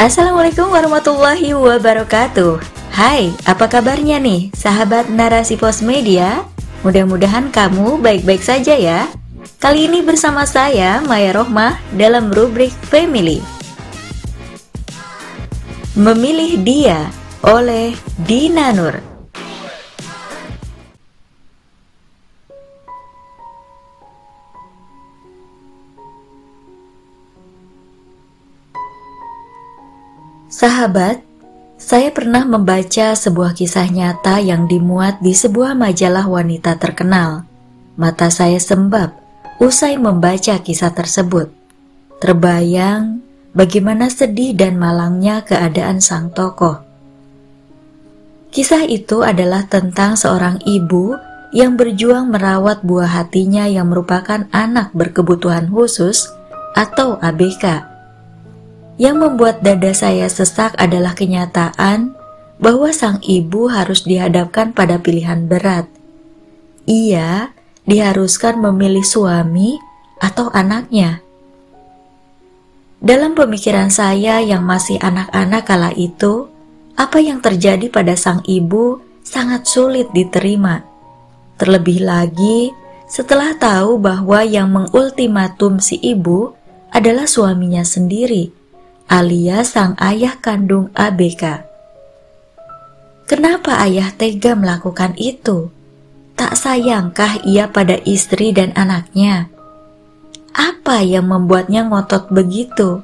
Assalamualaikum warahmatullahi wabarakatuh. Hai, apa kabarnya nih sahabat narasi pos media? Mudah-mudahan kamu baik-baik saja ya. Kali ini bersama saya Maya Rohmah dalam rubrik Family. Memilih Dia oleh Dina Nur Sahabat, saya pernah membaca sebuah kisah nyata yang dimuat di sebuah majalah wanita terkenal. Mata saya sembab usai membaca kisah tersebut. Terbayang bagaimana sedih dan malangnya keadaan sang tokoh. Kisah itu adalah tentang seorang ibu yang berjuang merawat buah hatinya yang merupakan anak berkebutuhan khusus atau ABK. Yang membuat dada saya sesak adalah kenyataan bahwa sang ibu harus dihadapkan pada pilihan berat. Ia diharuskan memilih suami atau anaknya. Dalam pemikiran saya yang masih anak-anak kala itu, apa yang terjadi pada sang ibu sangat sulit diterima. Terlebih lagi setelah tahu bahwa yang mengultimatum si ibu adalah suaminya sendiri alias sang ayah kandung ABK. Kenapa ayah tega melakukan itu? Tak sayangkah ia pada istri dan anaknya? Apa yang membuatnya ngotot begitu?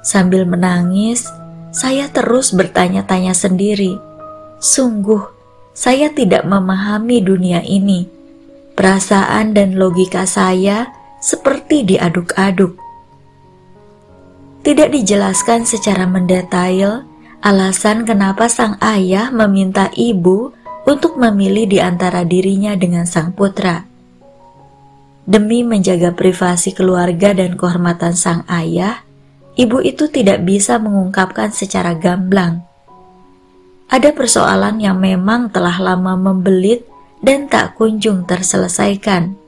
Sambil menangis, saya terus bertanya-tanya sendiri. Sungguh, saya tidak memahami dunia ini. Perasaan dan logika saya seperti diaduk-aduk. Tidak dijelaskan secara mendetail alasan kenapa sang ayah meminta ibu untuk memilih di antara dirinya dengan sang putra. Demi menjaga privasi keluarga dan kehormatan sang ayah, ibu itu tidak bisa mengungkapkan secara gamblang. Ada persoalan yang memang telah lama membelit dan tak kunjung terselesaikan.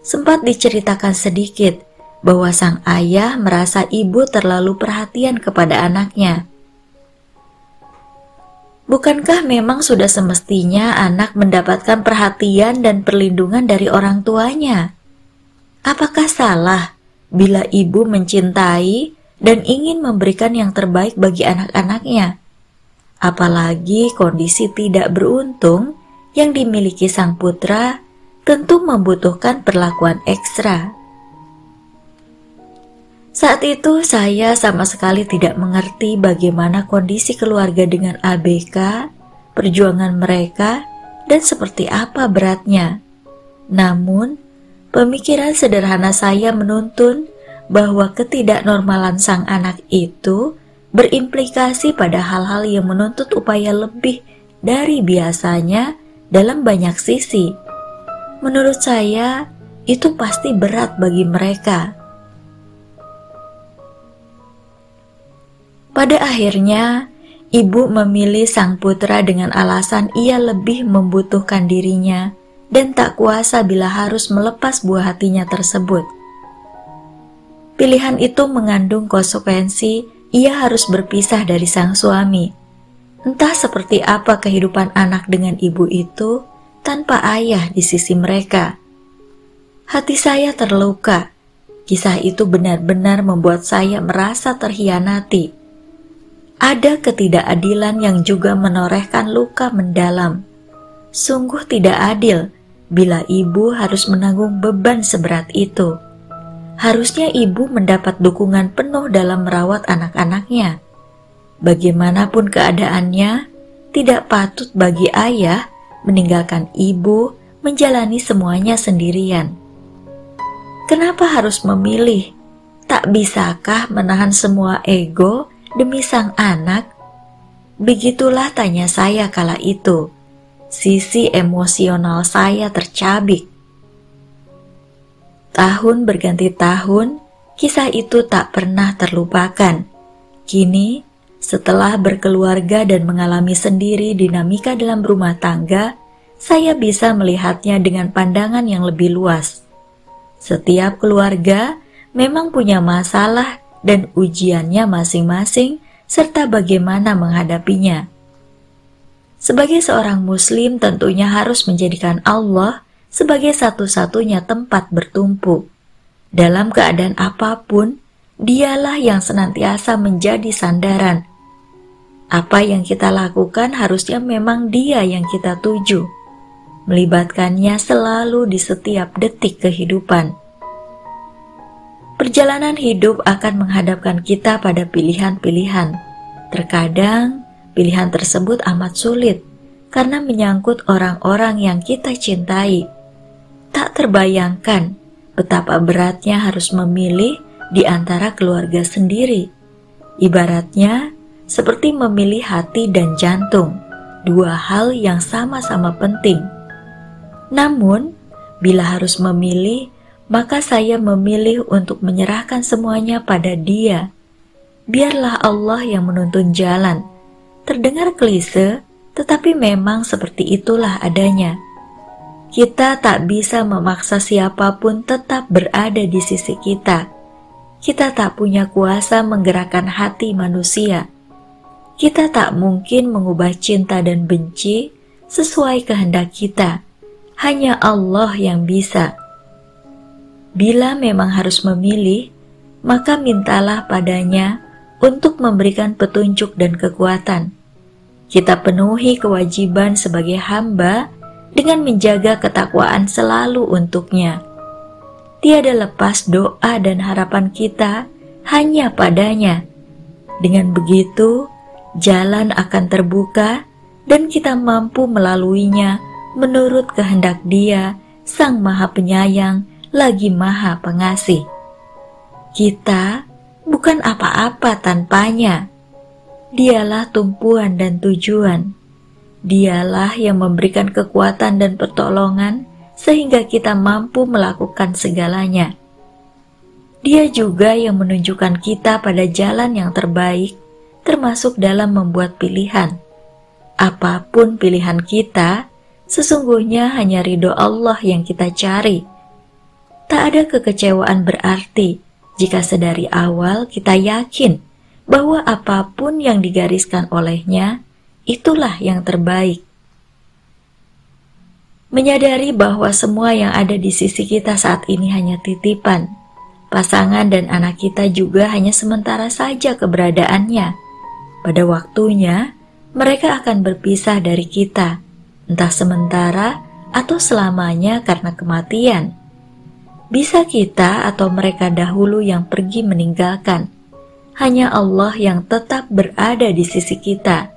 Sempat diceritakan sedikit, bahwa sang ayah merasa ibu terlalu perhatian kepada anaknya. Bukankah memang sudah semestinya anak mendapatkan perhatian dan perlindungan dari orang tuanya? Apakah salah bila ibu mencintai dan ingin memberikan yang terbaik bagi anak-anaknya? Apalagi kondisi tidak beruntung yang dimiliki sang putra tentu membutuhkan perlakuan ekstra. Saat itu saya sama sekali tidak mengerti bagaimana kondisi keluarga dengan ABK, perjuangan mereka, dan seperti apa beratnya. Namun, pemikiran sederhana saya menuntun bahwa ketidaknormalan sang anak itu berimplikasi pada hal-hal yang menuntut upaya lebih dari biasanya dalam banyak sisi. Menurut saya, itu pasti berat bagi mereka Pada akhirnya, ibu memilih sang putra dengan alasan ia lebih membutuhkan dirinya dan tak kuasa bila harus melepas buah hatinya tersebut. Pilihan itu mengandung konsekuensi ia harus berpisah dari sang suami. Entah seperti apa kehidupan anak dengan ibu itu tanpa ayah di sisi mereka. Hati saya terluka. Kisah itu benar-benar membuat saya merasa terhianati ada ketidakadilan yang juga menorehkan luka mendalam. Sungguh tidak adil bila ibu harus menanggung beban seberat itu. Harusnya ibu mendapat dukungan penuh dalam merawat anak-anaknya. Bagaimanapun keadaannya, tidak patut bagi ayah meninggalkan ibu menjalani semuanya sendirian. Kenapa harus memilih? Tak bisakah menahan semua ego demi sang anak? Begitulah tanya saya kala itu. Sisi emosional saya tercabik. Tahun berganti tahun, kisah itu tak pernah terlupakan. Kini, setelah berkeluarga dan mengalami sendiri dinamika dalam rumah tangga, saya bisa melihatnya dengan pandangan yang lebih luas. Setiap keluarga memang punya masalah dan ujiannya masing-masing, serta bagaimana menghadapinya. Sebagai seorang Muslim, tentunya harus menjadikan Allah sebagai satu-satunya tempat bertumpu. Dalam keadaan apa pun, Dialah yang senantiasa menjadi sandaran. Apa yang kita lakukan harusnya memang Dia yang kita tuju, melibatkannya selalu di setiap detik kehidupan. Perjalanan hidup akan menghadapkan kita pada pilihan-pilihan. Terkadang, pilihan tersebut amat sulit karena menyangkut orang-orang yang kita cintai. Tak terbayangkan betapa beratnya harus memilih di antara keluarga sendiri. Ibaratnya seperti memilih hati dan jantung, dua hal yang sama-sama penting. Namun, bila harus memilih, maka saya memilih untuk menyerahkan semuanya pada Dia. Biarlah Allah yang menuntun jalan. Terdengar klise, tetapi memang seperti itulah adanya. Kita tak bisa memaksa siapa pun tetap berada di sisi kita. Kita tak punya kuasa menggerakkan hati manusia. Kita tak mungkin mengubah cinta dan benci sesuai kehendak kita. Hanya Allah yang bisa. Bila memang harus memilih, maka mintalah padanya untuk memberikan petunjuk dan kekuatan. Kita penuhi kewajiban sebagai hamba dengan menjaga ketakwaan selalu untuknya. Tiada lepas doa dan harapan kita hanya padanya. Dengan begitu, jalan akan terbuka dan kita mampu melaluinya menurut kehendak Dia, Sang Maha Penyayang lagi maha pengasih. Kita bukan apa-apa tanpanya. Dialah tumpuan dan tujuan. Dialah yang memberikan kekuatan dan pertolongan sehingga kita mampu melakukan segalanya. Dia juga yang menunjukkan kita pada jalan yang terbaik, termasuk dalam membuat pilihan. Apa pun pilihan kita, sesungguhnya hanya ridho Allah yang kita cari Tak ada kekecewaan berarti jika sedari awal kita yakin bahwa apa pun yang digariskan olehnya, itulah yang terbaik. Menyadari bahwa semua yang ada di sisi kita saat ini hanya titipan, pasangan dan anak kita juga hanya sementara saja keberadaannya. Pada waktunya, mereka akan berpisah dari kita, entah sementara atau selamanya karena kematian. Bisa kita atau mereka dahulu yang pergi meninggalkan. Hanya Allah yang tetap berada di sisi kita.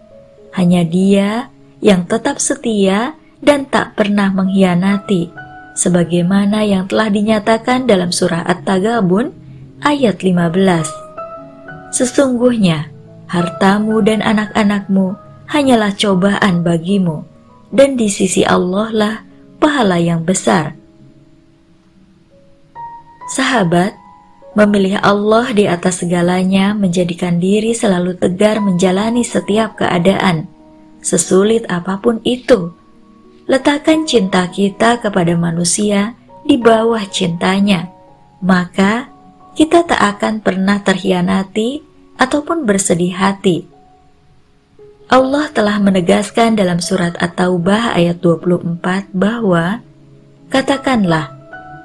Hanya Dia yang tetap setia dan tak pernah mengkhianati. Sebagaimana yang telah dinyatakan dalam surah At-Tagabun ayat 15. Sesungguhnya, hartamu dan anak-anakmu hanyalah cobaan bagimu, dan di sisi Allah lah pahala yang besar Sahabat, memilih Allah di atas segalanya menjadikan diri selalu tegar menjalani setiap keadaan, sesulit apa pun itu. Letakkan cinta kita kepada manusia di bawah cintanya, maka kita tak akan pernah terhianati ataupun bersedih hati. Allah telah menegaskan dalam surat At-Taubah ayat 24 bahwa Katakanlah,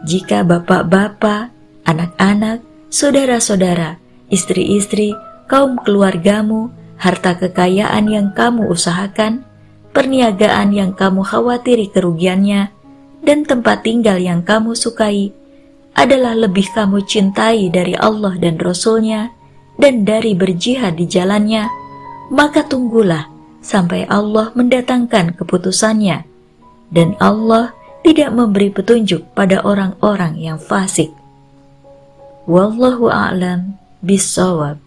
jika bapak-bapak, anak-anak, saudara-saudara, istri-istri, kaum keluargamu, harta kekayaan yang kamu usahakan, perniagaan yang kamu khawatiri kerugiannya, dan tempat tinggal yang kamu sukai, adalah lebih kamu cintai dari Allah dan Rasulnya, dan dari berjihad di jalannya, maka tunggulah sampai Allah mendatangkan keputusannya, dan Allah tidak memberi petunjuk pada orang-orang yang fasik. Wallahu a'lam bisawab.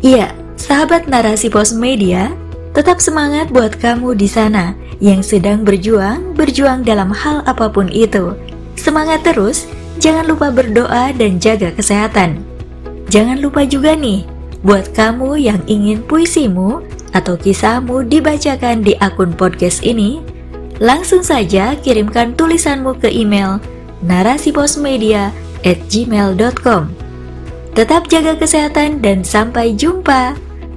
Iya, sahabat narasi pos media, tetap semangat buat kamu di sana yang sedang berjuang, berjuang dalam hal apa pun itu. Semangat terus, jangan lupa berdoa dan jaga kesehatan. Jangan lupa juga nih, buat kamu yang ingin puisimu atau kisahmu dibacakan di akun podcast ini, langsung saja kirimkan tulisanmu ke email narasiposmedia@gmail.com. Tetap jaga kesehatan dan sampai jumpa.